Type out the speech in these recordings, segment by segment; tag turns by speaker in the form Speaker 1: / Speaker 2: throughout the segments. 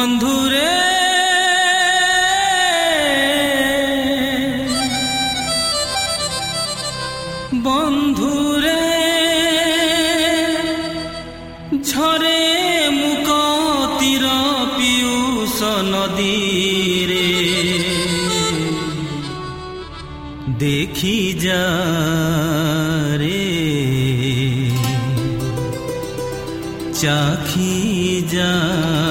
Speaker 1: বন্ধুরে। বন্ধুরে ঝরে মুক তীর পিয়ুষ নদীরে। দেখি যা রে। চাখি যা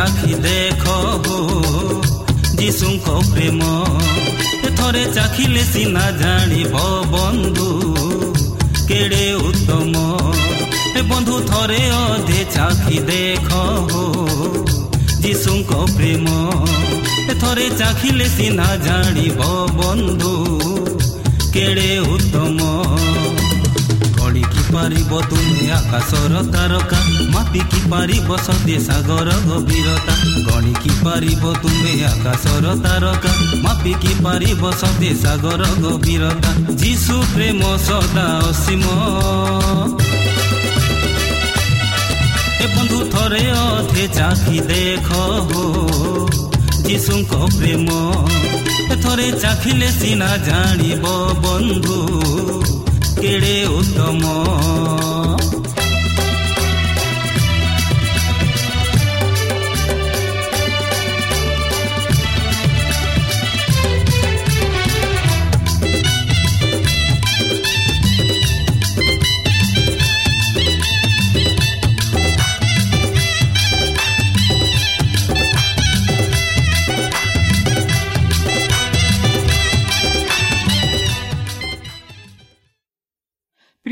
Speaker 1: ଚାଖି ଦେଖ ଯୀଶୁଙ୍କ ପ୍ରେମ। ଥରେ ଚାଖିଲେ ସିନା ଜାଣିବ ବନ୍ଧୁ କେଡ଼େ ଉତ୍ତମ। ଏ ବନ୍ଧୁ ଥରେ ଅଧେ ଚାଖି ଦେଖ ଯୀଶୁଙ୍କ ପ୍ରେମ। ଥରେ ଚାଖିଲେ ସିନା ଜାଣିବ ବନ୍ଧୁ କେଡ଼େ ଉତ୍ତମ। ପାରିବ ତୁମେ ଆକାଶର ତାରକା। ମାପିକି ପାରିବ ସତେ ସାଗର ଗଭୀରତା। ଗଣିକି ପାରିବ ତୁମେ ଆକାଶର ତାରକା। ମାପିକି ପାରିବ ସତେ ସାଗର ଗଭୀରତା। ଯୀଶୁ ପ୍ରେମ ସଦା ଅସୀମ। ଏ ବନ୍ଧୁ ଥରେ ଅଧେ ଚାଖି ଦେଖ ଯୀଶୁଙ୍କ ପ୍ରେମ। ଥରେ ଚାଖିଲେ ସିନା ଜାଣିବ ବନ୍ଧୁ। କେଡ଼େ ଉତ୍ତମ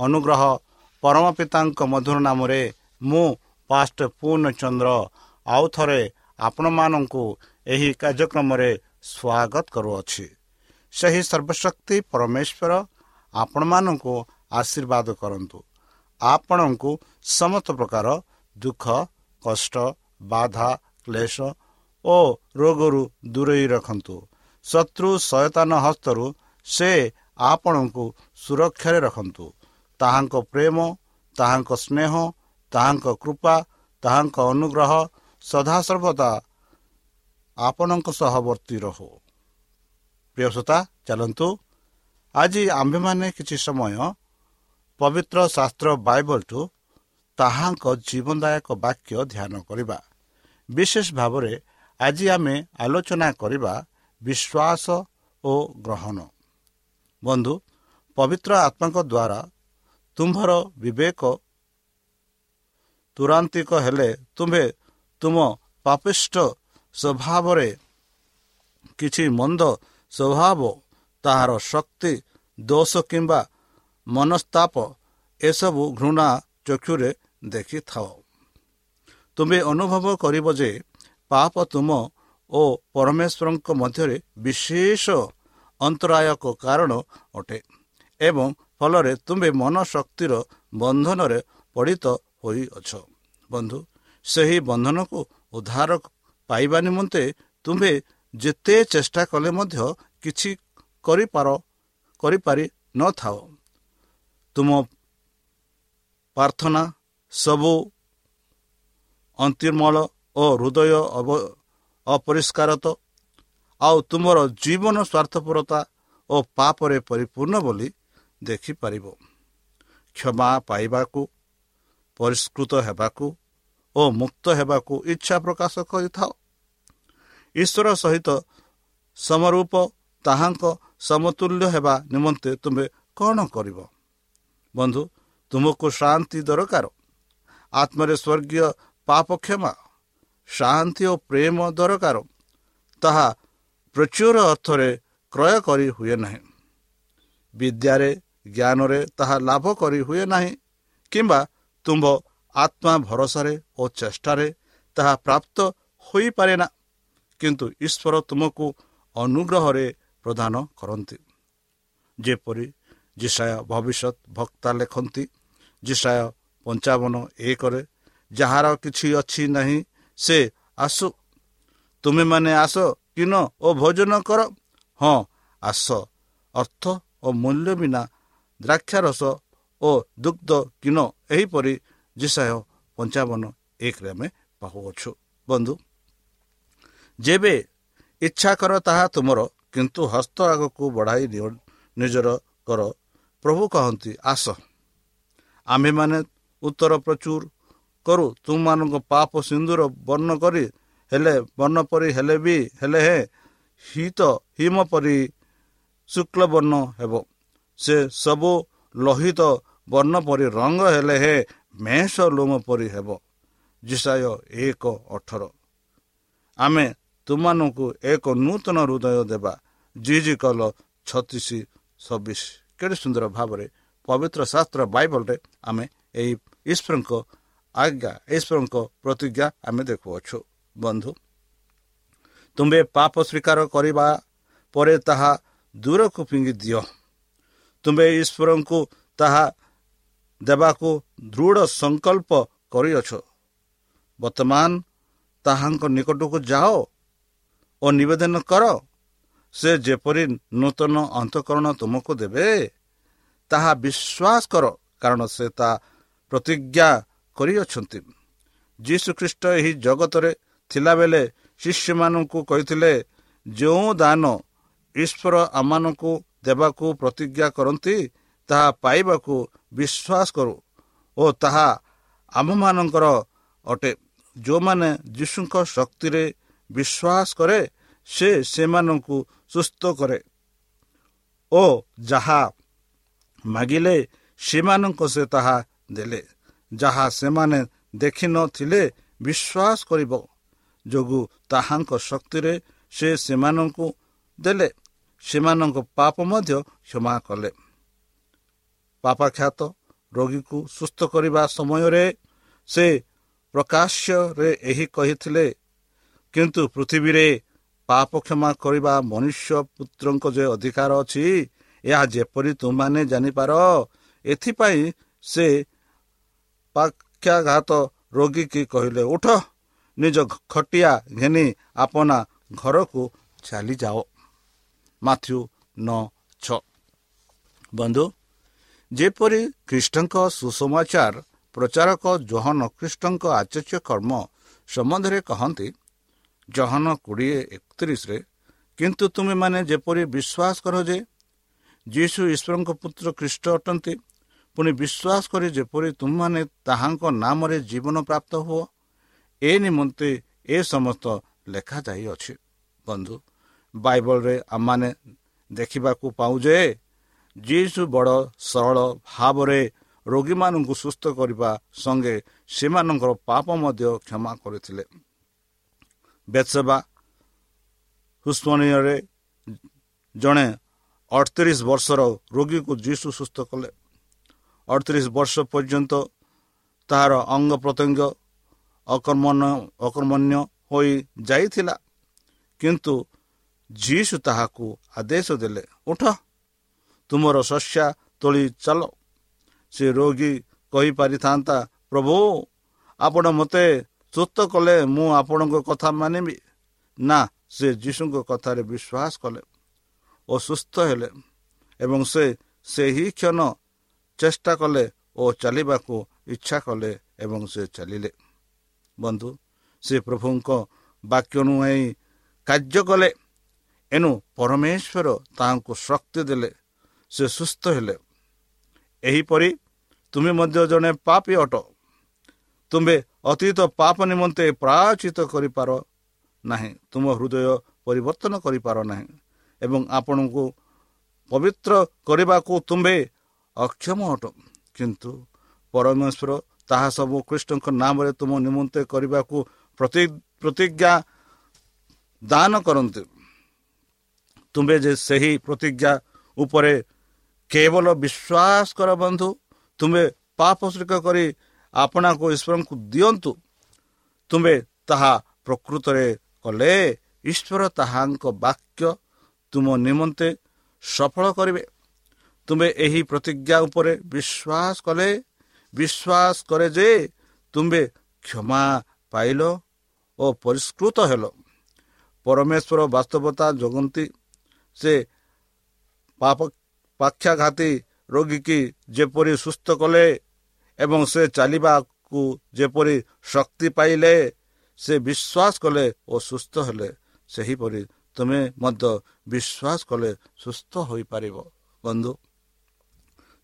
Speaker 2: ଅନୁଗ୍ରହ ପରମ ପିତାଙ୍କ ମଧୁର ନାମରେ ମୁଁ ପାଷ୍ଟ ପୂର୍ଣ୍ଣଚନ୍ଦ୍ର ଆଉ ଥରେ ଆପଣମାନଙ୍କୁ ଏହି କାର୍ଯ୍ୟକ୍ରମରେ ସ୍ୱାଗତ କରୁଅଛି। ସେହି ସର୍ବଶକ୍ତି ପରମେଶ୍ୱର ଆପଣମାନଙ୍କୁ ଆଶୀର୍ବାଦ କରନ୍ତୁ। ଆପଣଙ୍କୁ ସମସ୍ତ ପ୍ରକାର ଦୁଃଖ କଷ୍ଟ ବାଧା କ୍ଲେଶ ଓ ରୋଗରୁ ଦୂରେଇ ରଖନ୍ତୁ। ଶତ୍ରୁ ସୟତାନ ହସ୍ତରୁ ସେ ଆପଣଙ୍କୁ ସୁରକ୍ଷାରେ ରଖନ୍ତୁ। ତାହାଙ୍କ ପ୍ରେମ ତାହାଙ୍କ ସ୍ନେହ ତାହାଙ୍କ କୃପା ତାହାଙ୍କ ଅନୁଗ୍ରହ ସଦାସର୍ବଦା ଆପଣଙ୍କ ସହ ବର୍ତ୍ତି ରହୁ। ପ୍ରିୟସତା ଚାଲନ୍ତୁ। ଆଜି ଆମ୍ଭେମାନେ କିଛି ସମୟ ପବିତ୍ର ଶାସ୍ତ୍ର ବାଇବଲଠୁ ତାହାଙ୍କ ଜୀବନଦାୟକ ବାକ୍ୟ ଧ୍ୟାନ କରିବା। ବିଶେଷ ଭାବରେ ଆଜି ଆମେ ଆଲୋଚନା କରିବା ବିଶ୍ୱାସ ଓ ଗ୍ରହଣ। ବନ୍ଧୁ ପବିତ୍ର ଆତ୍ମାଙ୍କ ଦ୍ୱାରା ତୁମ୍ଭର ବିବେକ ତୁରାନ୍ତିକ ହେଲେ ତୁମ୍ଭେ ତୁମ ପାପିଷ୍ଟ ସ୍ୱଭାବରେ କିଛି ମନ୍ଦ ସ୍ୱଭାବ ତାହାର ଶକ୍ତି ଦୋଷ କିମ୍ବା ମନସ୍ତାପ ଏସବୁ ଘୃଣା ଚକ୍ଷୁରେ ଦେଖିଥାଅ। ତୁମେ ଅନୁଭବ କରିବ ଯେ ପାପ ତୁମ ଓ ପରମେଶ୍ୱରଙ୍କ ମଧ୍ୟରେ ବିଶେଷ ଅନ୍ତରାୟକ କାରଣ ଅଟେ ଏବଂ ଫଳରେ ତୁମ୍ଭେ ମନ ଶକ୍ତିର ବନ୍ଧନରେ ପଡ଼ିତ ହୋଇଅଛ। ବନ୍ଧୁ ସେହି ବନ୍ଧନକୁ ଉଦ୍ଧାର ପାଇବା ନିମନ୍ତେ ତୁମ୍ଭେ ଯେତେ ଚେଷ୍ଟା କଲେ ମଧ୍ୟ କିଛି କରିପାର କରିପାରି ନଥାଅ ତୁମ ପ୍ରାର୍ଥନା ସବୁ ଅନ୍ତିମଳ ଓ ହୃଦୟ ଅପରିଷ୍କାରତ। ଆଉ ତୁମର ଜୀବନ ସ୍ୱାର୍ଥପରତା ଓ ପାପରେ ପରିପୂର୍ଣ୍ଣ ବୋଲି ଦେଖିପାରିବ। କ୍ଷମା ପାଇବାକୁ ପରିଷ୍କୃତ ହେବାକୁ ଓ ମୁକ୍ତ ହେବାକୁ ଇଚ୍ଛା ପ୍ରକାଶ କରିଥାଅ ଈଶ୍ୱର ସହିତ ସମରୂପ ତାହାଙ୍କ ସମତୁଲ୍ୟ ହେବା ନିମନ୍ତେ ତୁମେ କ'ଣ କରିବ? ବନ୍ଧୁ ତୁମକୁ ଶାନ୍ତି ଦରକାର। ଆତ୍ମାରେ ସ୍ୱର୍ଗୀୟ ପାପ କ୍ଷମା ଶାନ୍ତି ଓ ପ୍ରେମ ଦରକାର। ତାହା ପ୍ରଚୁର ଅର୍ଥରେ କ୍ରୟ କରି ହୁଏ ନାହିଁ। ବିଦ୍ୟାରେ ଜ୍ଞାନରେ ତାହା ଲାଭ କରି ହୁଏ ନାହିଁ କିମ୍ବା ତୁମ୍ଭ ଆତ୍ମା ଭରସାରେ ଓ ଚେଷ୍ଟାରେ ତାହା ପ୍ରାପ୍ତ ହୋଇପାରେ ନା। କିନ୍ତୁ ଈଶ୍ୱର ତୁମକୁ ଅନୁଗ୍ରହରେ ପ୍ରଦାନ କରନ୍ତି। ଯେପରି ଜିସାୟ ଭବିଷ୍ୟତ ଭକ୍ତା ଲେଖନ୍ତି ଜିସାୟ ପଞ୍ଚାବନ ଏକରେ ଯାହାର କିଛି ଅଛି ନାହିଁ ସେ ଆସୁ। ତୁମେମାନେ ଆସ କିନ ଓ ଭୋଜନ କର। ହଁ ଆସ। ଅର୍ଥ ଓ ମୂଲ୍ୟ ବିନା ଦ୍ରାକ୍ଷାରସ ଓ ଦୁଗ୍ଧ କିନ ଏହିପରି ଜିସାୟ ପଞ୍ଚାବନ ଏକରେ ଆମେ ପାଉଅଛୁ। ବନ୍ଧୁ ଯେବେ ଇଚ୍ଛା କର ତାହା ତୁମର କିନ୍ତୁ ହସ୍ତ ଆଗକୁ ବଢ଼ାଇ ନିଜର କର। ପ୍ରଭୁ କହନ୍ତି ଆସ। ଆମ୍ଭେମାନେ ଉତ୍ତର ପ୍ରଚୁର କରୁ ତୁମମାନଙ୍କ ପାପ ସିନ୍ଦୁର ବର୍ଣ୍ଣ କରି ହେଲେ ବର୍ଣ୍ଣ ପରି ହେଲେ ବି ହେଲେ ହେ ହିତ ହିମ ପରି ଶୁକ୍ଳ ବର୍ଣ୍ଣ ହେବ। ସେ ସବୁ ଲୋହିତ ବର୍ଣ୍ଣ ପରି ରଙ୍ଗ ହେଲେ ହେ ମେଷ ଲୋମ ପରି ହେବ। ଜିସାୟ ଏକ ଅଠର। ଆମେ ତୁମମାନଙ୍କୁ ଏକ ନୂତନ ହୃଦୟ ଦେବା। ଜି ଜି କଲ ଛତିଶ ଛବିଶ। କେଡ଼େ ସୁନ୍ଦର ଭାବରେ ପବିତ୍ର ଶାସ୍ତ୍ର ବାଇବଲରେ ଆମେ ଏହି ଈଶ୍ୱରଙ୍କ ଆଜ୍ଞା ଈଶ୍ୱରଙ୍କ ପ୍ରତିଜ୍ଞା ଆମେ ଦେଖୁଅଛୁ। ବନ୍ଧୁ ତୁମ୍ଭେ ପାପ ସ୍ୱୀକାର କରିବା ପରେ ତାହା ଦୂରକୁ ଫିଙ୍ଗି ଦିଅ। ତୁମ୍ଭେ ଈଶ୍ୱରଙ୍କୁ ତାହା ଦେବାକୁ ଦୃଢ଼ ସଂକଳ୍ପ କରିଅଛ। ବର୍ତ୍ତମାନ ତାହାଙ୍କ ନିକଟକୁ ଯାଅ ଓ ନିବେଦନ କର। ସେ ଯେପରି ନୂତନ ଅନ୍ତଃକରଣ ତୁମକୁ ଦେବେ ତାହା ବିଶ୍ୱାସ କର କାରଣ ସେ ତା ପ୍ରତିଜ୍ଞା କରିଅଛନ୍ତି। ଯୀଶୁଖ୍ରୀଷ୍ଟ ଏହି ଜଗତରେ ଥିଲାବେଳେ ଶିଷ୍ୟମାନଙ୍କୁ କହିଥିଲେ ଯେଉଁ ଦାନ ଈଶ୍ୱର ଆମମାନଙ୍କୁ ଦେବାକୁ ପ୍ରତିଜ୍ଞା କରନ୍ତି ତାହା ପାଇବାକୁ ବିଶ୍ୱାସ କରୁ ଓ ତାହା ଆମମାନଙ୍କର ଅଟେ। ଯେଉଁମାନେ ଯୀଶୁଙ୍କ ଶକ୍ତିରେ ବିଶ୍ୱାସ କରେ ସେ ସେମାନଙ୍କୁ ସୁସ୍ଥ କରେ ଓ ଯାହା ମାଗିଲେ ସେମାନଙ୍କ ସେ ତାହା ଦେଲେ। ଯାହା ସେମାନେ ଦେଖିନଥିଲେ ବିଶ୍ୱାସ କରିବ। ଯୋଗୁଁ ତାହାଙ୍କ ଶକ୍ତିରେ ସେ ସେମାନଙ୍କୁ ଦେଲେ। ସେମାନଙ୍କ ପାପ ମଧ୍ୟ କ୍ଷମା କଲେ। ପାପାଖ୍ୟାତ ରୋଗୀକୁ ସୁସ୍ଥ କରିବା ସମୟରେ ସେ ପ୍ରକାଶ୍ୟରେ ଏହି କହିଥିଲେ କିନ୍ତୁ ପୃଥିବୀରେ ପାପ କ୍ଷମା କରିବା ମନୁଷ୍ୟ ପୁତ୍ରଙ୍କ ଯେ ଅଧିକାର ଅଛି ଏହା ଯେପରି ତୁମମାନେ ଜାଣିପାର ଏଥିପାଇଁ ସେ ପାକ୍ଷାଘାତ ରୋଗୀକି କହିଲେ ଉଠ ନିଜ ଖଟିଆ ଘେନି ଆପଣା ଘରକୁ ଚାଲିଯାଅ। ମାଥ୍ୟୁ ନଅ ଛଅ ବନ୍ଧୁ ଯେପରି ଖ୍ରୀଷ୍ଟଙ୍କ ସୁସମାଚାର ପ୍ରଚାରକ ଜହନ ଖ୍ରୀଷ୍ଟଙ୍କ ଆଚର୍ଯ୍ୟ କର୍ମ ସମ୍ବନ୍ଧରେ କହନ୍ତି ଜହନ କୋଡ଼ିଏ ଏକତିରିଶରେ କିନ୍ତୁ ତୁମେମାନେ ଯେପରି ବିଶ୍ୱାସ କର ଯେ ଯୀଶୁ ଈଶ୍ୱରଙ୍କ ପୁତ୍ର ଖ୍ରୀଷ୍ଟ ଅଟନ୍ତି ପୁଣି ବିଶ୍ୱାସ କରି ଯେପରି ତୁମମାନେ ତାହାଙ୍କ ନାମରେ ଜୀବନ ପ୍ରାପ୍ତ ହୁଅ ଏ ନିମନ୍ତେ ଏ ସମସ୍ତ ଲେଖାଯାଇଅଛି ବନ୍ଧୁ ବାଇବଲରେ ଆମମାନେ ଦେଖିବାକୁ ପାଉ ଯେ ଯୀଶୁ ବଡ଼ ସରଳ ଭାବରେ ରୋଗୀମାନଙ୍କୁ ସୁସ୍ଥ କରିବା ସଙ୍ଗେ ସେମାନଙ୍କର ପାପ ମଧ୍ୟ କ୍ଷମା କରିଥିଲେ। ବେତ୍ସେବା ହୁସ୍ମନୀୟରେ ଜଣେ ଅଠତିରିଶ ବର୍ଷର ରୋଗୀକୁ ଯୀଶୁ ସୁସ୍ଥ କଲେ। ଅଠତିରିଶ ବର୍ଷ ପର୍ଯ୍ୟନ୍ତ ତାହାର ଅଙ୍ଗ ପ୍ରତ୍ୟଙ୍ଗ ଅକର୍ମଣ ଅକର୍ମଣ୍ୟ ହୋଇ ଯାଇଥିଲା। କିନ୍ତୁ ଯୀଶୁ ତାହାକୁ ଆଦେଶ ଦେଲେ ଉଠ ତୁମର ଶସ୍ୟା ତୋଳି ଚାଲ। ସେ ରୋଗୀ କହିପାରିଥାନ୍ତା ପ୍ରଭୁ ଆପଣ ମୋତେ ସୁସ୍ଥ କଲେ ମୁଁ ଆପଣଙ୍କ କଥା ମାନିବି। ନା ସେ ଯୀଶୁଙ୍କ କଥାରେ ବିଶ୍ୱାସ କଲେ ଓ ସୁସ୍ଥ ହେଲେ ଏବଂ ସେ ସେହି କ୍ଷଣ ଚେଷ୍ଟା କଲେ ଓ ଚାଲିବାକୁ ଇଚ୍ଛା କଲେ ଏବଂ ସେ ଚାଲିଲେ। ବନ୍ଧୁ ସେ ପ୍ରଭୁଙ୍କ ବାକ୍ୟ ନୁହେଁ କାର୍ଯ୍ୟ କଲେ। ଏଣୁ ପରମେଶ୍ୱର ତାହାଙ୍କୁ ଶକ୍ତି ଦେଲେ ସେ ସୁସ୍ଥ ହେଲେ। ଏହିପରି ତୁମେ ମଧ୍ୟ ଜଣେ ପାପି ଅଟ। ତୁମେ ଅତୀତ ପାପ ନିମନ୍ତେ ପ୍ରାୟଚିତ କରିପାର ନାହିଁ। ତୁମ ହୃଦୟ ପରିବର୍ତ୍ତନ କରିପାର ନାହିଁ ଏବଂ ଆପଣଙ୍କୁ ପବିତ୍ର କରିବାକୁ ତୁମ୍ଭେ ଅକ୍ଷମ ଅଟ। କିନ୍ତୁ ପରମେଶ୍ୱର ତାହା ସବୁ କୃଷ୍ଣଙ୍କ ନାମରେ ତୁମ ନିମନ୍ତେ କରିବାକୁ ପ୍ରତିଜ୍ଞା ଦାନ କରନ୍ତି। ତୁମ୍ଭେ ଯେ ସେହି ପ୍ରତିଜ୍ଞା ଉପରେ କେବଳ ବିଶ୍ୱାସ କର ବନ୍ଧୁ ତୁମେ ପାପ ଶ୍ରୀକ କରି ଆପଣାକୁ ଈଶ୍ୱରଙ୍କୁ ଦିଅନ୍ତୁ। ତୁମେ ତାହା ପ୍ରକୃତରେ କଲେ ଈଶ୍ୱର ତାହାଙ୍କ ବାକ୍ୟ ତୁମ ନିମନ୍ତେ ସଫଳ କରିବେ। ତୁମେ ଏହି ପ୍ରତିଜ୍ଞା ଉପରେ ବିଶ୍ୱାସ କଲେ ବିଶ୍ୱାସ କରେ ଯେ ତୁମ୍ଭେ କ୍ଷମା ପାଇଲ ଓ ପରିଷ୍କୃତ ହେଲ। ପରମେଶ୍ୱର ବାସ୍ତବତା ଜଗନ୍ତି ସେ ପାପ ପାକ୍ଷାଘାତୀ ରୋଗୀକି ଯେପରି ସୁସ୍ଥ କଲେ ଏବଂ ସେ ଚାଲିବାକୁ ଯେପରି ଶକ୍ତି ପାଇଲେ ସେ ବିଶ୍ୱାସ କଲେ ଓ ସୁସ୍ଥ ହେଲେ। ସେହିପରି ତୁମେ ମଧ୍ୟ ବିଶ୍ୱାସ କଲେ ସୁସ୍ଥ ହୋଇପାରିବ। ବନ୍ଧୁ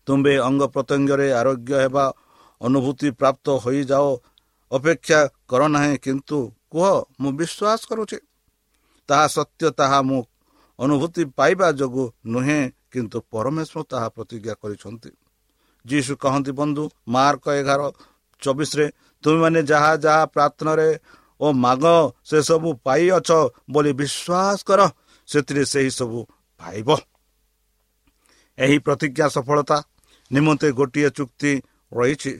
Speaker 2: ତୁମ୍ଭେ ଅଙ୍ଗ ପ୍ରତ୍ୟଙ୍ଗରେ ଆରୋଗ୍ୟ ହେବା ଅନୁଭୂତି ପ୍ରାପ୍ତ ହୋଇଯାଅ। ଅପେକ୍ଷା କର ନାହିଁ କିନ୍ତୁ କୁହ ମୁଁ ବିଶ୍ୱାସ କରୁଛି। ତାହା ସତ୍ୟ ତାହା ମୁଁ ଅନୁଭୂତି ପାଇବା ଯୋଗୁଁ ନୁହେଁ କିନ୍ତୁ ପରମେଶ୍ୱର ତାହା ପ୍ରତିଜ୍ଞା କରିଛନ୍ତି। ଯୀଶୁ କହନ୍ତି ବନ୍ଧୁ ମାର୍କ ଏଗାର ଚବିଶରେ ତୁମେମାନେ ଯାହା ଯାହା ପ୍ରାର୍ଥନାରେ ଓ ମାଗ ସେସବୁ ପାଇଅଛ ବୋଲି ବିଶ୍ୱାସ କର ସେଥିରେ ସେହି ସବୁ ପାଇବ। ଏହି ପ୍ରତିଜ୍ଞା ସଫଳତା ନିମନ୍ତେ ଗୋଟିଏ ଚୁକ୍ତି ରହିଛି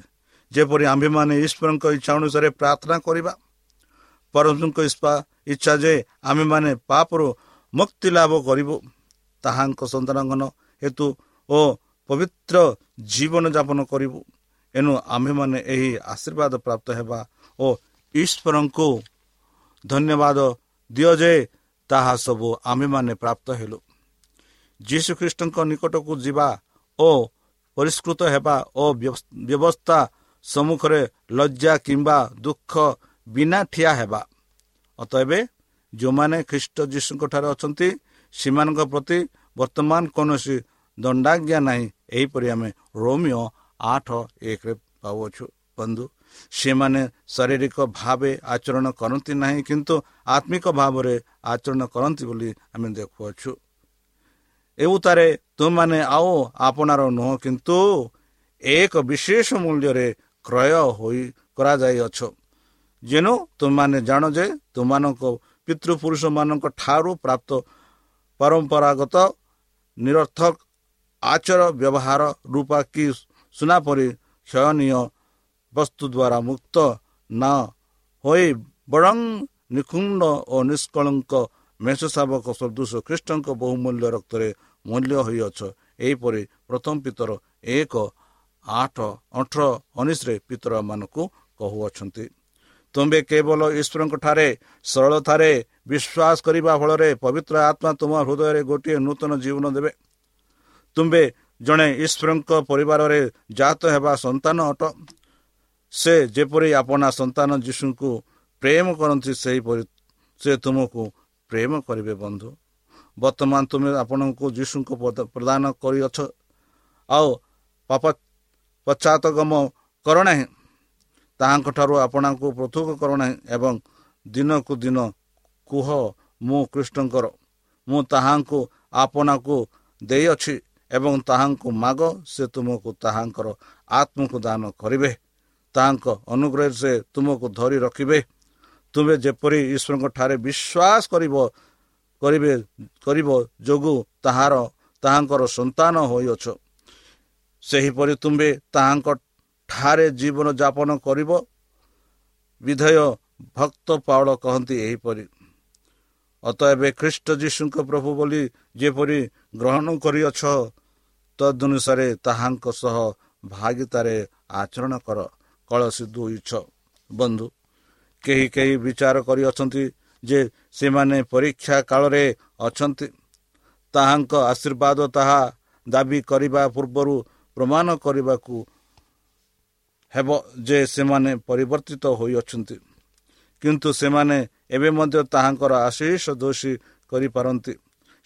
Speaker 2: ଯେପରି ଆମ୍ଭେମାନେ ଈଶ୍ୱରଙ୍କ ଇଚ୍ଛା ଅନୁସାରେ ପ୍ରାର୍ଥନା କରିବା। ପରମଙ୍କ ଇଚ୍ଛା ଯେ ଆମେମାନେ ପାପରୁ ମୁକ୍ତି ଲାଭ କରିବୁ। ତାହାଙ୍କ ସନ୍ତାନଗଣ ହେତୁ ଓ ପବିତ୍ର ଜୀବନଯାପନ କରିବୁ। ଏଣୁ ଆମ୍ଭେମାନେ ଏହି ଆଶୀର୍ବାଦ ପ୍ରାପ୍ତ ହେବା ଓ ଈଶ୍ୱରଙ୍କୁ ଧନ୍ୟବାଦ ଦିଅ ଯେ ତାହା ସବୁ ଆମ୍ଭେମାନେ ପ୍ରାପ୍ତ ହେଲୁ। ଯୀଶୁଖ୍ରୀଷ୍ଟଙ୍କ ନିକଟକୁ ଯିବା ଓ ପରିଷ୍କୃତ ହେବା ଓ ବ୍ୟବସ୍ଥା ସମ୍ମୁଖରେ ଲଜ୍ଜା କିମ୍ବା ଦୁଃଖ ବିନା ଠିଆ ହେବା। ଅତଏବ ଯେଉଁମାନେ ଖ୍ରୀଷ୍ଟ ଯୀଶୁଙ୍କ ଠାରେ ଅଛନ୍ତି ସେମାନଙ୍କ ପ୍ରତି ବର୍ତ୍ତମାନ କୌଣସି ଦଣ୍ଡାଜ୍ଞା ନାହିଁ। ଏହିପରି ଆମେ ରୋମିଓ ଆଠ ଏକରେ ପାଉଅଛୁ। ବନ୍ଧୁ ସେମାନେ ଶାରୀରିକ ଭାବେ ଆଚରଣ କରନ୍ତି ନାହିଁ କିନ୍ତୁ ଆତ୍ମିକ ଭାବରେ ଆଚରଣ କରନ୍ତି ବୋଲି ଆମେ ଦେଖୁଅଛୁ। ଏଉତାରେ ତୁମମାନେ ଆଉ ଆପଣାର ନୁହଁ କିନ୍ତୁ ଏକ ବିଶେଷ ମୂଲ୍ୟରେ କ୍ରୟ ହୋଇ କରାଯାଇଅଛ। ଯେଣୁ ତୁମମାନେ ଜାଣ ଯେ ତୁମମାନଙ୍କ ପିତୃପୁରୁଷମାନଙ୍କ ଠାରୁ ପ୍ରାପ୍ତ ପରମ୍ପରାଗତ ନିରର୍ଥକ ଆଚର ବ୍ୟବହାର ରୂପା କି ସୁନା ପରି କ୍ଷୟନୀୟ ବସ୍ତୁ ଦ୍ୱାରା ମୁକ୍ତ ନ ହୋଇ ବରଂ ନିଖୁଣ୍ଡ ଓ ନିଷ୍କଳଙ୍କ ମେଷ ଶାବକ ସଦୃଶ ଖ୍ରୀଷ୍ଟଙ୍କ ବହୁମୂଲ୍ୟ ରକ୍ତରେ ମୂଲ୍ୟ ହୋଇଅଛ। ଏହିପରି ପ୍ରଥମ ପିତର ଏକ ଆଠ ଅଠର ଉଣେଇଶରେ ପିତରମାନଙ୍କୁ କହୁଅଛନ୍ତି। ତୁମ୍ଭେ କେବଳ ଈଶ୍ୱରଙ୍କ ଠାରେ ସରଳତାରେ ବିଶ୍ୱାସ କରିବା ଫଳରେ ପବିତ୍ର ଆତ୍ମା ତୁମ ହୃଦୟରେ ଗୋଟିଏ ନୂତନ ଜୀବନ ଦେବେ। ତୁମ୍ଭେ ଜଣେ ଈଶ୍ୱରଙ୍କ ପରିବାରରେ ଜାତ ହେବା ସନ୍ତାନ ଅଟ। ସେ ଯେପରି ଆପଣା ସନ୍ତାନ ଯୀଶୁଙ୍କୁ ପ୍ରେମ କରନ୍ତି ସେହିପରି ସେ ତୁମକୁ ପ୍ରେମ କରିବେ ବନ୍ଧୁ। ବର୍ତ୍ତମାନ ତୁମେ ଆପଣଙ୍କୁ ଯୀଶୁଙ୍କୁ ପ୍ରଦାନ କରିଅଛ। ଆଉ ପାପ ପଶ୍ଚାତଗମ କର ନାହିଁ। ତାହାଙ୍କଠାରୁ ଆପଣଙ୍କୁ ପୃଥକ କର ନାହିଁ ଏବଂ ଦିନକୁ ଦିନ କୁହ ମୁଁ କୃଷ୍ଣଙ୍କର ମୁଁ ତାହାଙ୍କୁ ଆପଣଙ୍କୁ ଦେଇଅଛି ଏବଂ ତାହାଙ୍କୁ ମାଗ ସେ ତୁମକୁ ତାହାଙ୍କର ଆତ୍ମକୁ ଦାନ କରିବେ। ତାହାଙ୍କ ଅନୁଗ୍ରହରେ ସେ ତୁମକୁ ଧରି ରଖିବେ। ତୁମେ ଯେପରି ଈଶ୍ୱରଙ୍କ ଠାରେ ବିଶ୍ୱାସ କରିବ କରିବେ କରିବ ଯୋଗୁଁ ତାହାର ତାହାଙ୍କର ସନ୍ତାନ ହୋଇଅଛ। ସେହିପରି ତୁମ୍ଭେ ତାହାଙ୍କ ଠାରେ ଜୀବନ ଯାପନ କରିବ। ବିଧେୟ ଭକ୍ତ ପାଉଳ କହନ୍ତି ଏହିପରି। ଅତଏବେ ଖ୍ରୀଷ୍ଟ ଯୀଶୁଙ୍କ ପ୍ରଭୁ ବୋଲି ଯେପରି ଗ୍ରହଣ କରିଅଛ ତଦନୁସାରେ ତାହାଙ୍କ ସହ ଭାଗିତାରେ ଆଚରଣ କର କଳସୀ ଦୁଇଛ ବନ୍ଧୁ କେହି କେହି ବିଚାର କରିଅଛନ୍ତି ଯେ ସେମାନେ ପରୀକ୍ଷା କାଳରେ ଅଛନ୍ତି। ତାହାଙ୍କ ଆଶୀର୍ବାଦ ତାହା ଦାବି କରିବା ପୂର୍ବରୁ ପ୍ରମାଣ କରିବାକୁ ହେବ ଯେ ସେମାନେ ପରିବର୍ତ୍ତିତ ହୋଇଅଛନ୍ତି। କିନ୍ତୁ ସେମାନେ ଏବେ ମଧ୍ୟ ତାହାଙ୍କର ଆଶିଷ ଦୋଷୀ କରିପାରନ୍ତି।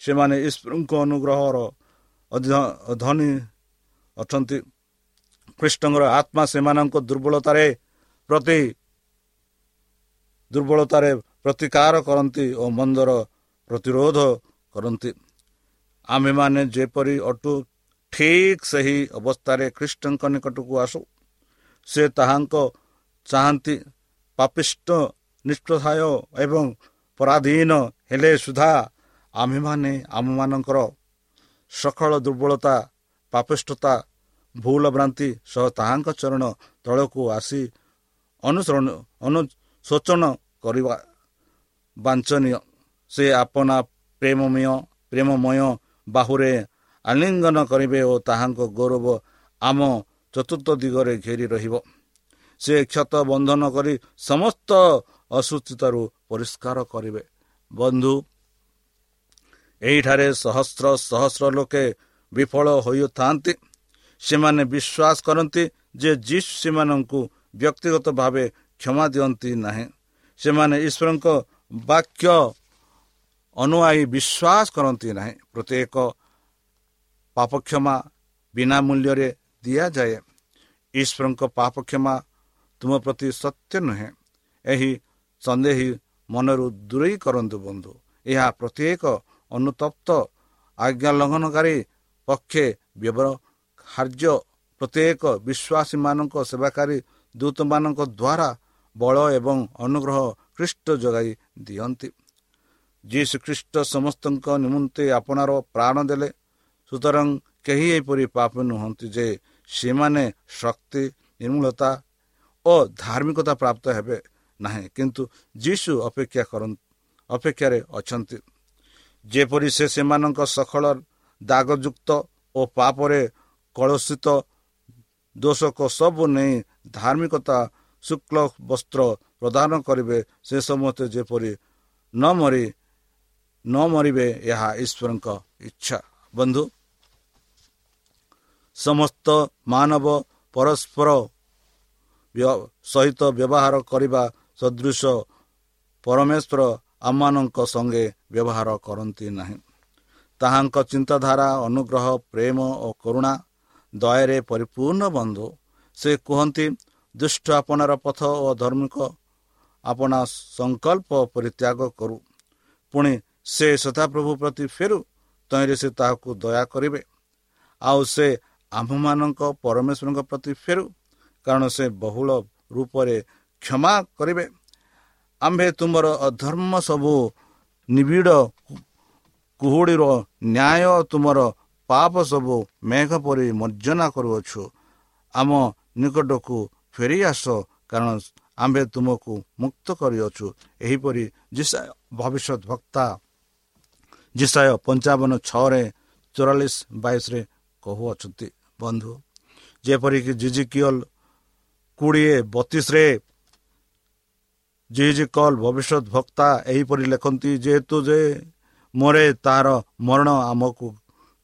Speaker 2: ସେମାନେ ଈଶ୍ୱରଙ୍କ ଅନୁଗ୍ରହର ଧନୀ ଅଛନ୍ତି। ଖ୍ରୀଷ୍ଟଙ୍କର ଆତ୍ମା ସେମାନଙ୍କ ଦୁର୍ବଳତାରେ ପ୍ରତି ଦୁର୍ବଳତାରେ ପ୍ରତିକାର କରନ୍ତି ଓ ମନ୍ଦର ପ୍ରତିରୋଧ କରନ୍ତି। ଆମ୍ଭେମାନେ ଯେପରି ଅଟୁ ଠିକ୍ ସେହି ଅବସ୍ଥାରେ ଖ୍ରୀଷ୍ଟଙ୍କ ନିକଟକୁ ଆସୁ ସେ ତାହାଙ୍କ ଚାହାନ୍ତି ପାପିଷ୍ଟ ନିଷ୍ପ୍ରଧାୟ ଏବଂ ପରାଧୀନ ହେଲେ ସୁଦ୍ଧା ଆମ୍ଭେମାନେ ଆମମାନଙ୍କର ସକଳ ଦୁର୍ବଳତା ପାପିଷ୍ଟତା ଭୁଲ ଭ୍ରାନ୍ତି ସହ ତାହାଙ୍କ ଚରଣ ତଳକୁ ଆସି ଅନୁସରଣ ଅନୁଶୋଚନ କରିବା ବାଞ୍ଚନୀୟ। ସେ ଆପଣା ପ୍ରେମମୟ ପ୍ରେମମୟ ବାହୁରେ ଆଲିଙ୍ଗନ କରିବେ ଓ ତାହାଙ୍କ ଗୌରବ ଆମ ଚତୁର୍ଥ ଦିଗରେ ଘେରି ରହିବ। ସେ କ୍ଷତ ବନ୍ଧନ କରି ସମସ୍ତ ଅସୁସ୍ଥିତାରୁ ପରିଷ୍କାର କରିବେ। ବନ୍ଧୁ ଏହିଠାରେ ସହସ୍ର ସହସ୍ର ଲୋକେ ବିଫଳ ହୋଇଥାନ୍ତି। ସେମାନେ ବିଶ୍ୱାସ କରନ୍ତି ଯେ ଯିଶୁ ସେମାନଙ୍କୁ ବ୍ୟକ୍ତିଗତ ଭାବେ କ୍ଷମା ଦିଅନ୍ତି ନାହିଁ। ସେମାନେ ଈଶ୍ୱରଙ୍କ ବାକ୍ୟ ଅନୁଆଇ ବିଶ୍ୱାସ କରନ୍ତି ନାହିଁ। ପ୍ରତ୍ୟେକ ପାପ କ୍ଷମା ବିନା ମୂଲ୍ୟରେ ଦିଆଯାଏ। ଈଶ୍ୱରଙ୍କ ପାପ କ୍ଷମା ତୁମ ପ୍ରତି ସତ୍ୟ ନୁହେଁ। ଏହି ସନ୍ଦେହୀ ମନରୁ ଦୂରେଇ କରନ୍ତୁ ବନ୍ଧୁ। ଏହା ପ୍ରତ୍ୟେକ ଅନୁତପ୍ତ ଆଜ୍ଞା ଲଙ୍ଘନକାରୀ ପକ୍ଷେ ବ୍ୟବହାର୍ଯ୍ୟ ପ୍ରତ୍ୟେକ ବିଶ୍ୱାସୀମାନଙ୍କ ସେବାକାରୀ ଦୂତମାନଙ୍କ ଦ୍ୱାରା ବଳ ଏବଂ ଅନୁଗ୍ରହ ଖ୍ରୀଷ୍ଟ ଯୋଗାଇ ଦିଅନ୍ତି। ଯୀଶୁ ଖ୍ରୀଷ୍ଟ ସମସ୍ତଙ୍କ ନିମନ୍ତେ ଆପଣାର ପ୍ରାଣ ଦେଲେ। ସୁତରାଂ କେହି ଏପରି ପାପ ନୁହନ୍ତି ଯେ ସେମାନେ ଶକ୍ତି ନିର୍ମୂଳତା ଓ ଧାର୍ମିକତା ପ୍ରାପ୍ତ ହେବେ ନାହିଁ। କିନ୍ତୁ ଯୀଶୁ ଅପେକ୍ଷା କର ଅପେକ୍ଷାରେ ଅଛନ୍ତି। ଯେପରି ସେ ସେମାନଙ୍କ ସକଳ ଦାଗଯୁକ୍ତ ଓ ପାପରେ କଳସିତ ଦୋଷକ ସବୁ ନେଇ ଧାର୍ମିକତା ଶୁକ୍ଳ ବସ୍ତ୍ର ପ୍ରଦାନ କରିବେ ସେ ସମସ୍ତେ ଯେପରି ନ ମରି ନ ମରିବେ ଏହା ଈଶ୍ୱରଙ୍କ ଇଚ୍ଛା। ବନ୍ଧୁ ସମସ୍ତ ମାନବ ପରସ୍ପର ସହିତ ବ୍ୟବହାର କରିବା ସଦୃଶ ପରମେଶ୍ୱର ଆମମାନଙ୍କ ସଙ୍ଗେ ବ୍ୟବହାର କରନ୍ତି ନାହିଁ। ତାହାଙ୍କ ଚିନ୍ତାଧାରା ଅନୁଗ୍ରହ ପ୍ରେମ ଓ କରୁଣା ଦୟାରେ ପରିପୂର୍ଣ୍ଣ ବନ୍ଧୁ। ସେ କୁହନ୍ତି ଦୁଷ୍ଟ ଆପଣାର ପଥ ଓ ଧର୍ମିକ ଆପଣା ସଂକଳ୍ପ ପରିତ୍ୟାଗ କରୁ। ପୁଣି ସେ ସଦାପ୍ରଭୁ ପ୍ରତି ଫେରୁ ତହିଁରେ ସେ ତାହାକୁ ଦୟା କରିବେ। ଆଉ ସେ ଆମ୍ଭମାନଙ୍କ ପରମେଶ୍ୱରଙ୍କ ପ୍ରତି ଫେରୁ କାରଣ ସେ ବହୁଳ ରୂପରେ କ୍ଷମା କରିବେ। ଆମ୍ଭେ ତୁମର ଅଧର୍ମ ସବୁ ନିବିଡ଼ କୁହୁଡ଼ିର ନ୍ୟାୟ ତୁମର ପାପ ସବୁ ମେଘ ପରି ମର୍ଜନା କରୁଅଛୁ। ଆମ ନିକଟକୁ ଫେରି ଆସ କାରଣ ଆମ୍ଭେ ତୁମକୁ ମୁକ୍ତ କରିଅଛୁ। ଏହିପରି ଭବିଷ୍ୟତ ବକ୍ତା ଜିସାୟ ପଞ୍ଚାବନ ଛଅରେ ଚଉରାଳିଶ ବାଇଶରେ କହୁଅଛନ୍ତି। ବନ୍ଧୁ। ଯେପରିକି ଜିଜିକିଅଲ କୋଡ଼ିଏ ବତିଶରେ ଜିଜି କଲ୍ ଭବିଷ୍ୟତ ଭକ୍ତା ଏହିପରି ଲେଖନ୍ତି ଯେହେତୁ ଯେ ମରେ ତାହାର ମରଣ ଆମକୁ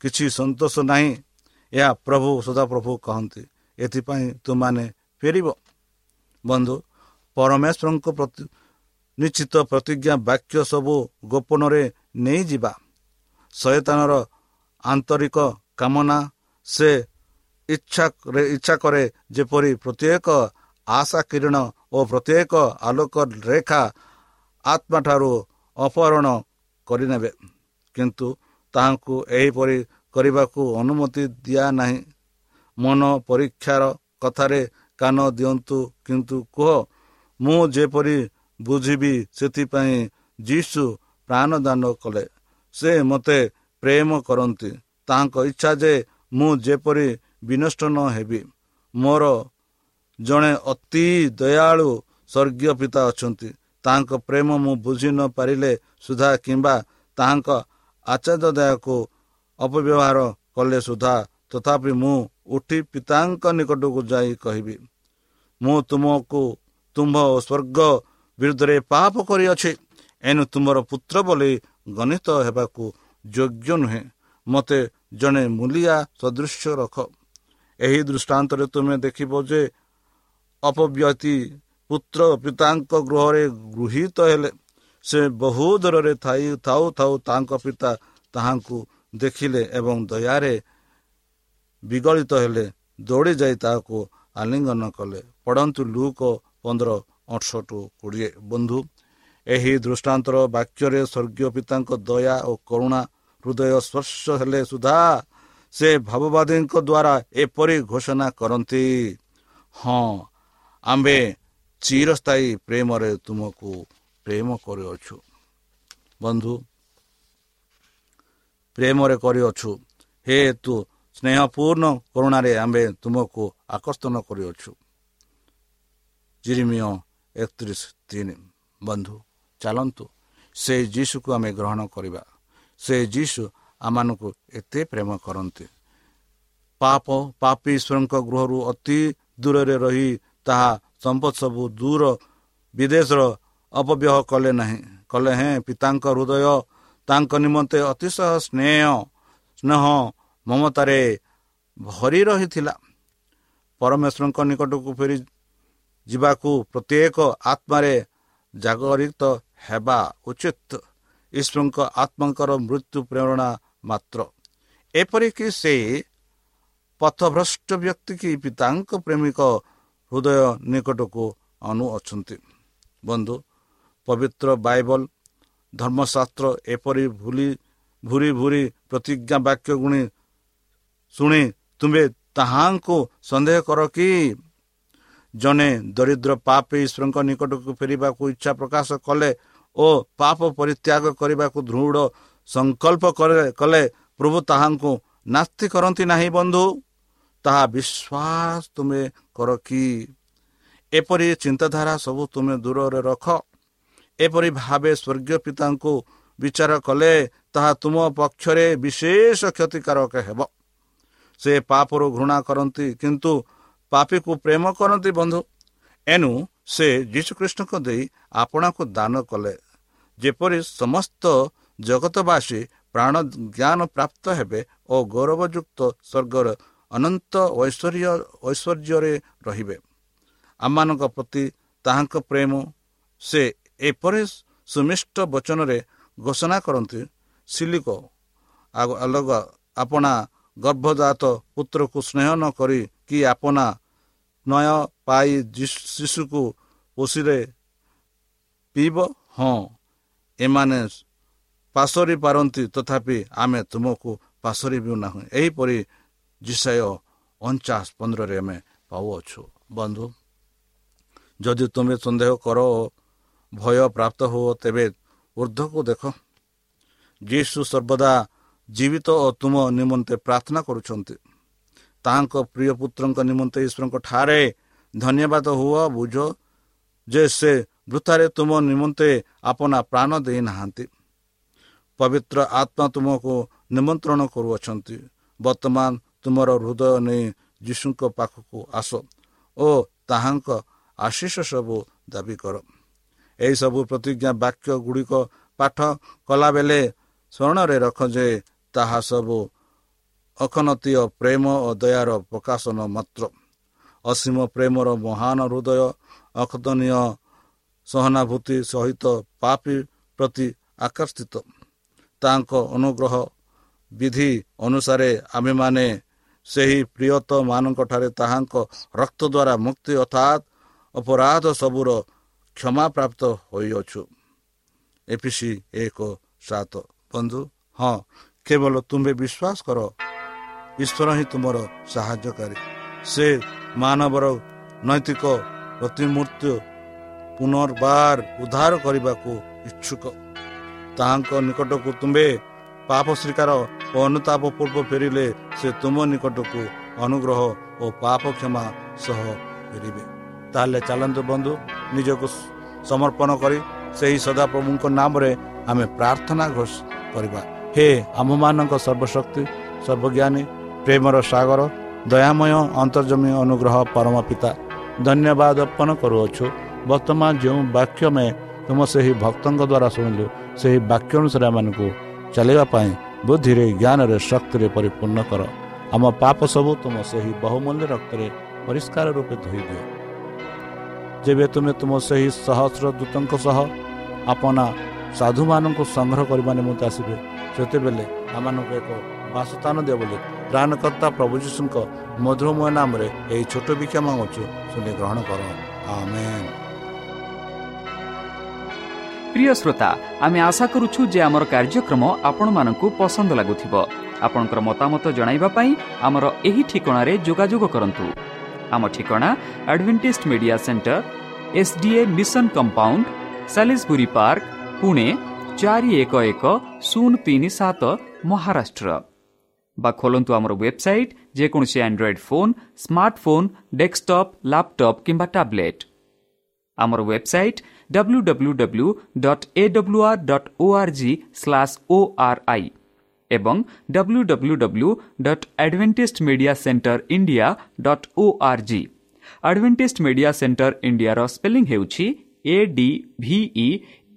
Speaker 2: କିଛି ସନ୍ତୋଷ ନାହିଁ ଏହା ପ୍ରଭୁ ସଦାପ୍ରଭୁ କହନ୍ତି। ଏଥିପାଇଁ ତୁମାନେ ଫେରିବ। ବନ୍ଧୁ ପରମେଶ୍ୱରଙ୍କ ପ୍ରତି ନିଶ୍ଚିତ ପ୍ରତିଜ୍ଞା ବାକ୍ୟ ସବୁ ଗୋପନରେ ନେଇଯିବା। ଶୟତାନର ଆନ୍ତରିକ କାମନା ସେ ଇଚ୍ଛା ଇଚ୍ଛା କରେ ଯେପରି ପ୍ରତ୍ୟେକ ଆଶା କିରଣ ଓ ପ୍ରତ୍ୟେକ ଆଲୋକ ରେଖା ଆତ୍ମାଠାରୁ ଅପହରଣ କରିନେବେ। କିନ୍ତୁ ତାହାଙ୍କୁ ଏହିପରି କରିବାକୁ ଅନୁମତି ଦିଆ ନାହିଁ। ମନ ପରୀକ୍ଷାର କଥାରେ କାନ ଦିଅନ୍ତୁ କିନ୍ତୁ କୁହ ମୁଁ ଯେପରି ବୁଝିବି ସେଥିପାଇଁ ଯୀଶୁ ପ୍ରାଣଦାନ କଲେ। ସେ ମୋତେ ପ୍ରେମ କରନ୍ତି। ତାହାଙ୍କ ଇଚ୍ଛା ଯେ ମୁଁ ଯେପରି ବିନଷ୍ଟ ନ ହେବି। ମୋର ଜଣେ ଅତି ଦୟାଳୁ ସ୍ୱର୍ଗୀୟ ପିତା ଅଛନ୍ତି। ତାହାଙ୍କ ପ୍ରେମ ମୁଁ ବୁଝି ନ ପାରିଲେ ସୁଦ୍ଧା କିମ୍ବା ତାହାଙ୍କ ଆଚାର୍ଯ୍ୟଦାୟକୁ ଅପବ୍ୟବହାର କଲେ ସୁଦ୍ଧା ତଥାପି ମୁଁ ଉଠି ପିତାଙ୍କ ନିକଟକୁ ଯାଇ କହିବି ମୁଁ ତୁମକୁ ତୁମ୍ଭ ଓ ସ୍ୱର୍ଗ ବିରୁଦ୍ଧରେ ପାପ କରିଅଛି। ଏଣୁ ତୁମର ପୁତ୍ର ବୋଲି ଗଣିତ ହେବାକୁ ଯୋଗ୍ୟ ନୁହେଁ। ମୋତେ ଜଣେ ମୂଲିଆ ସଦୃଶ ରଖ। ଏହି ଦୃଷ୍ଟାନ୍ତରେ ତୁମେ ଦେଖିବ ଯେ ଅପବ୍ୟତି ପୁତ୍ର ପିତାଙ୍କ ଗୃହରେ ଗୃହୀତ ହେଲେ ସେ ବହୁ ଦୂରରେ ଥାଇ ଥାଉ ଥାଉ ତାଙ୍କ ପିତା ତାହାଙ୍କୁ ଦେଖିଲେ ଏବଂ ଦୟାରେ ବିଗଳିତ ହେଲେ ଦୌଡ଼ି ଯାଇ ତାହାକୁ ଆଲିଙ୍ଗନ କଲେ। ପଢ଼ନ୍ତୁ ଲୁକ ପନ୍ଦର ଅଠଷଠୁ କୋଡ଼ିଏ। ବନ୍ଧୁ ଏହି ଦୃଷ୍ଟାନ୍ତର ବାକ୍ୟରେ ସ୍ୱର୍ଗୀୟ ପିତାଙ୍କ ଦୟା ଓ କରୁଣା ହୃଦୟ ସ୍ପର୍ଶ ହେଲେ ସୁଦ୍ଧା ସେ ଭାବବାଦୀଙ୍କ ଦ୍ୱାରା ଏପରି ଘୋଷଣା କରନ୍ତି ହଁ ଆମ୍ଭେ ଚିରସ୍ଥାୟୀ ପ୍ରେମରେ ତୁମକୁ ପ୍ରେମ କରିଅଛୁ। ବନ୍ଧୁ ପ୍ରେମରେ କରିଅଛୁ। ହେ ତୁ ସ୍ନେହପୂର୍ଣ୍ଣ କରୁଣାରେ ଆମ୍ଭେ ତୁମକୁ ଆକର୍ଷଣ କରିଅଛୁ। ଜିରିମିୟ ଏକତିରିଶ ତିନି। ବନ୍ଧୁ ଚାଲନ୍ତୁ। ସେ ଯୀଶୁକୁ ଆମେ ଗ୍ରହଣ କରିବା। ସେ ଯୀଶୁ ଆମମାନଙ୍କୁ ଏତେ ପ୍ରେମ କରନ୍ତି। ପାପ ପାପି ଈଶ୍ୱରଙ୍କ ଗୃହରୁ ଅତି ଦୂରରେ ରହି ତାହା ସମ୍ପଦ ସବୁ ଦୂର ବିଦେଶର ଅପବ୍ୟହ କଲେ ନାହିଁ। କଲେ ହେଁ ପିତାଙ୍କ ହୃଦୟ ତାଙ୍କ ନିମନ୍ତେ ଅତିଶୟ ସ୍ନେହ ସ୍ନେହ ମମତାରେ ଭରି ରହିଥିଲା। ପରମେଶ୍ୱରଙ୍କ ନିକଟକୁ ଫେରି ଯିବାକୁ ପ୍ରତ୍ୟେକ ଆତ୍ମାରେ ଜାଗରିତ ହେବା ଉଚିତ। ଈଶ୍ୱରଙ୍କ ଆତ୍ମାଙ୍କର ମୃତ୍ୟୁ ପ୍ରେରଣା ମାତ୍ର। ଏପରିକି ସେ ପଥଭ୍ରଷ୍ଟ ବ୍ୟକ୍ତି କି ପିତାଙ୍କ ପ୍ରେମିକ ହୃଦୟ ନିକଟକୁ ଅନୁଅଛନ୍ତି ବନ୍ଧୁ ପବିତ୍ର ବାଇବଲ ଧର୍ମଶାସ୍ତ୍ର ଏପରି ଭୁଲି ଭୁରି ଭୁରି ପ୍ରତିଜ୍ଞା ବାକ୍ୟ ଗୁଣି ଶୁଣି ତୁମେ ତାହାଙ୍କୁ ସନ୍ଦେହ କର କି? ଜଣେ ଦରିଦ୍ର ପାପ ଈଶ୍ୱରଙ୍କ ନିକଟକୁ ଫେରିବାକୁ ଇଚ୍ଛା ପ୍ରକାଶ କଲେ ଓ ପାପ ପରିତ୍ୟାଗ କରିବାକୁ ଦୃଢ଼ ସଂକଳ୍ପ କଲେ ପ୍ରଭୁ ତାହାଙ୍କୁ ନାସ୍ତି କରନ୍ତି ନାହିଁ ବନ୍ଧୁ। ତାହା ବିଶ୍ୱାସ ତୁମେ କର କି? ଏପରି ଚିନ୍ତାଧାରା ସବୁ ତୁମେ ଦୂରରେ ରଖ। ଏପରି ଭାବେ ସ୍ୱର୍ଗୀୟ ପିତାଙ୍କୁ ବିଚାର କଲେ ତାହା ତୁମ ପକ୍ଷରେ ବିଶେଷ କ୍ଷତିକାରକ ହେବ। ସେ ପାପରୁ ଘୃଣା କରନ୍ତି କିନ୍ତୁ ପାପୀକୁ ପ୍ରେମ କରନ୍ତି ବନ୍ଧୁ। ଏଣୁ ସେ ଯୀଶୁଖ୍ରୀଷ୍ଣଙ୍କ ଦେଇ ଆପଣାକୁ ଦାନ କଲେ। ଯେପରି ସମସ୍ତ ଜଗତବାସୀ ପ୍ରାଣ ଜ୍ଞାନ ପ୍ରାପ୍ତ ହେବେ ଓ ଗୌରବଯୁକ୍ତ ସ୍ୱର୍ଗର ଅନନ୍ତ ଐଶ୍ୱର୍ଯ୍ୟ ଐଶ୍ୱର୍ଯ୍ୟରେ ରହିବେ। ଆମମାନଙ୍କ ପ୍ରତି ତାହାଙ୍କ ପ୍ରେମ ସେ ଏପରି ସୁମିଷ୍ଟ ବଚନରେ ଘୋଷଣା କରନ୍ତି ସିଲିକ ଅଲଗା ଆପଣା ଗର୍ଭଜାତ ପୁତ୍ରକୁ ସ୍ନେହ ନ କରି କି ଆପଣା ନୟ ପାଇ ଶିଶୁକୁ ପୋଷିରେ ପିଇବ? ହଁ ଏମାନେ ପାଶରି ପାରନ୍ତି ତଥାପି ଆମେ ତୁମକୁ ପାଶରିବୁ ନାହିଁ। ଏହିପରି ଜିସାୟ ଅଣଚାଶ ପନ୍ଦରରେ ଆମେ ପାଉଅଛୁ। ବନ୍ଧୁ ଯଦି ତୁମେ ସନ୍ଦେହ କର ଭୟ ପ୍ରାପ୍ତ ହୁଅ ତେବେ ଉର୍ଦ୍ଧ୍ୱକୁ ଦେଖ। ଯୀଶୁ ସର୍ବଦା ଜୀବିତ ଓ ତୁମ ନିମନ୍ତେ ପ୍ରାର୍ଥନା କରୁଛନ୍ତି। ତାହାଙ୍କ ପ୍ରିୟ ପୁତ୍ରଙ୍କ ନିମନ୍ତେ ଈଶ୍ୱରଙ୍କ ଠାରେ ଧନ୍ୟବାଦ ହୁଅ ବୁଝ ଯେ ସେ ବୃଥାରେ ତୁମ ନିମନ୍ତେ ଆପଣା ପ୍ରାଣ ଦେଇନାହାନ୍ତି। ପବିତ୍ର ଆତ୍ମା ତୁମକୁ ନିମନ୍ତ୍ରଣ କରୁଅଛନ୍ତି। ବର୍ତ୍ତମାନ ତୁମର ହୃଦୟ ନେଇ ଯୀଶୁଙ୍କ ପାଖକୁ ଆସ ଓ ତାହାଙ୍କ ଆଶିଷ ସବୁ ଦାବି କର। ଏହିସବୁ ପ୍ରତିଜ୍ଞା ବାକ୍ୟ ଗୁଡ଼ିକ ପାଠ କଲାବେଳେ ସ୍ମରଣରେ ରଖ ଯେ ତାହା ସବୁ ଅଖନତୀୟ ପ୍ରେମ ଓ ଦୟାର ପ୍ରକାଶନ ମାତ୍ର। ଅସୀମ ପ୍ରେମର ମହାନ ହୃଦୟ ଅଖତନୀୟ ସହାନୁଭୂତି ସହିତ ପାପି ପ୍ରତି ଆକର୍ଷିତ। ତାଙ୍କ ଅନୁଗ୍ରହ ବିଧି ଅନୁସାରେ ଆମେମାନେ ସେହି ପ୍ରିୟତମାନଙ୍କଠାରେ ତାହାଙ୍କ ରକ୍ତ ଦ୍ୱାରା ମୁକ୍ତି ଅର୍ଥାତ୍ ଅପରାଧ ସବୁର କ୍ଷମା ପ୍ରାପ୍ତ ହୋଇଅଛୁ। ଏପିସି ଏକ ସାତ। ବନ୍ଧୁ ହଁ କେବଳ ତୁମ୍ଭେ ବିଶ୍ୱାସ କର ଈଶ୍ୱର ହିଁ ତୁମର ସାହାଯ୍ୟକାରୀ। ସେ ମାନବର ନୈତିକ ପ୍ରତିମୂର୍ତ୍ତି ପୁନର୍ବାର ଉଦ୍ଧାର କରିବାକୁ ଇଚ୍ଛୁକ। ତାହାଙ୍କ ନିକଟକୁ ତୁମ୍ଭେ ପାପ ସ୍ୱୀକାର ଓ ଅନୁତାପ ପୂର୍ବ ଫେରିଲେ ସେ ତୁମ ନିକଟକୁ ଅନୁଗ୍ରହ ଓ ପାପ କ୍ଷମା ସହ ଫେରିବେ। ତାହେଲେ ଚାଲନ୍ତୁ ବନ୍ଧୁ ନିଜକୁ ସମର୍ପଣ କରି ସେହି ସଦାପ୍ରଭୁଙ୍କ ନାମରେ ଆମେ ପ୍ରାର୍ଥନା କରିବା। ହେ ଆମମାନଙ୍କ ସର୍ବଶକ୍ତି ସର୍ବଜ୍ଞାନୀ ପ୍ରେମର ସାଗର ଦୟାମୟ ଅନ୍ତର୍ଜମୀ ଅନୁଗ୍ରହ ପରମ ପିତା ଧନ୍ୟବାଦ ଅର୍ପଣ କରୁଅଛୁ। ବର୍ତ୍ତମାନ ଯେଉଁ ବାକ୍ୟ ଆମେ ତୁମ ସେହି ଭକ୍ତଙ୍କ ଦ୍ୱାରା ଶୁଣିଲୁ ସେହି ବାକ୍ୟ ଅନୁସାରେ ଆମମାନଙ୍କୁ ଚାଲିବା ପାଇଁ ବୁଦ୍ଧିରେ ଜ୍ଞାନରେ ଶକ୍ତିରେ ପରିପୂର୍ଣ୍ଣ କର। ଆମ ପାପ ସବୁ ତୁମ ସେହି ବହୁମୂଲ୍ୟ ରକ୍ତରେ ପରିଷ୍କାର ରୂପେ ଧୋଇଦିଅ। ଯେବେ ତୁମେ ତୁମ ସେହି ସହସ୍ର ଦୂତଙ୍କ ସହ ଆପଣା ସାଧୁମାନଙ୍କୁ ସଂଗ୍ରହ କରିବା ନିମନ୍ତେ ଆସିବେ ସେତେବେଳେ ଆମମାନଙ୍କୁ ଏକ ବାସସ୍ଥାନ ଦିଅ ବୋଲି ପ୍ରାଣକର୍ତ୍ତା ପ୍ରଭୁ ଯୀଶୁଙ୍କ ମଧୁରମୟ ନାମରେ ଏହି ଛୋଟ ବିକ୍ଷା ମାଗୁଛୁ। ଶୁଣି ଗ୍ରହଣ କର।
Speaker 3: প্রিয় শ্রোতা, আমি আশা করুছু যে আমার কার্যক্রম আপনার পসন্দ লাগুব আপনার মতামত জনাইবা পাই আমার এই ঠিকার যোগাযোগ করতু আমার ঠিকনা Advantage Media Centre SDA Mission Compound সাি park Pune চারি এক এক শূন্য তিন সাত ମହାରାଷ୍ଟ୍ର। ବା ଖୋଲନ୍ତୁ ଆମର ୱେବସାଇଟ୍, ଯେକୌଣସି Android phone smartphone desktop laptop কিংবা ଟ୍ୟାବ୍ଲେଟ୍ আমার website W W W dot A W R dot O R G slash O R I ଏବଂ W W W dot Advantage Media Centre India dot O R G Advantage Media Centre ଇଣ୍ଡିଆର spelling ହେଉଛି A D V E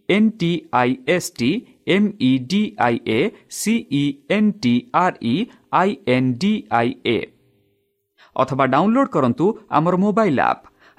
Speaker 3: N T I S T M E D I A C E N T R E I N D I A ଅଥବା download କରନ୍ତୁ ଆମର mobile app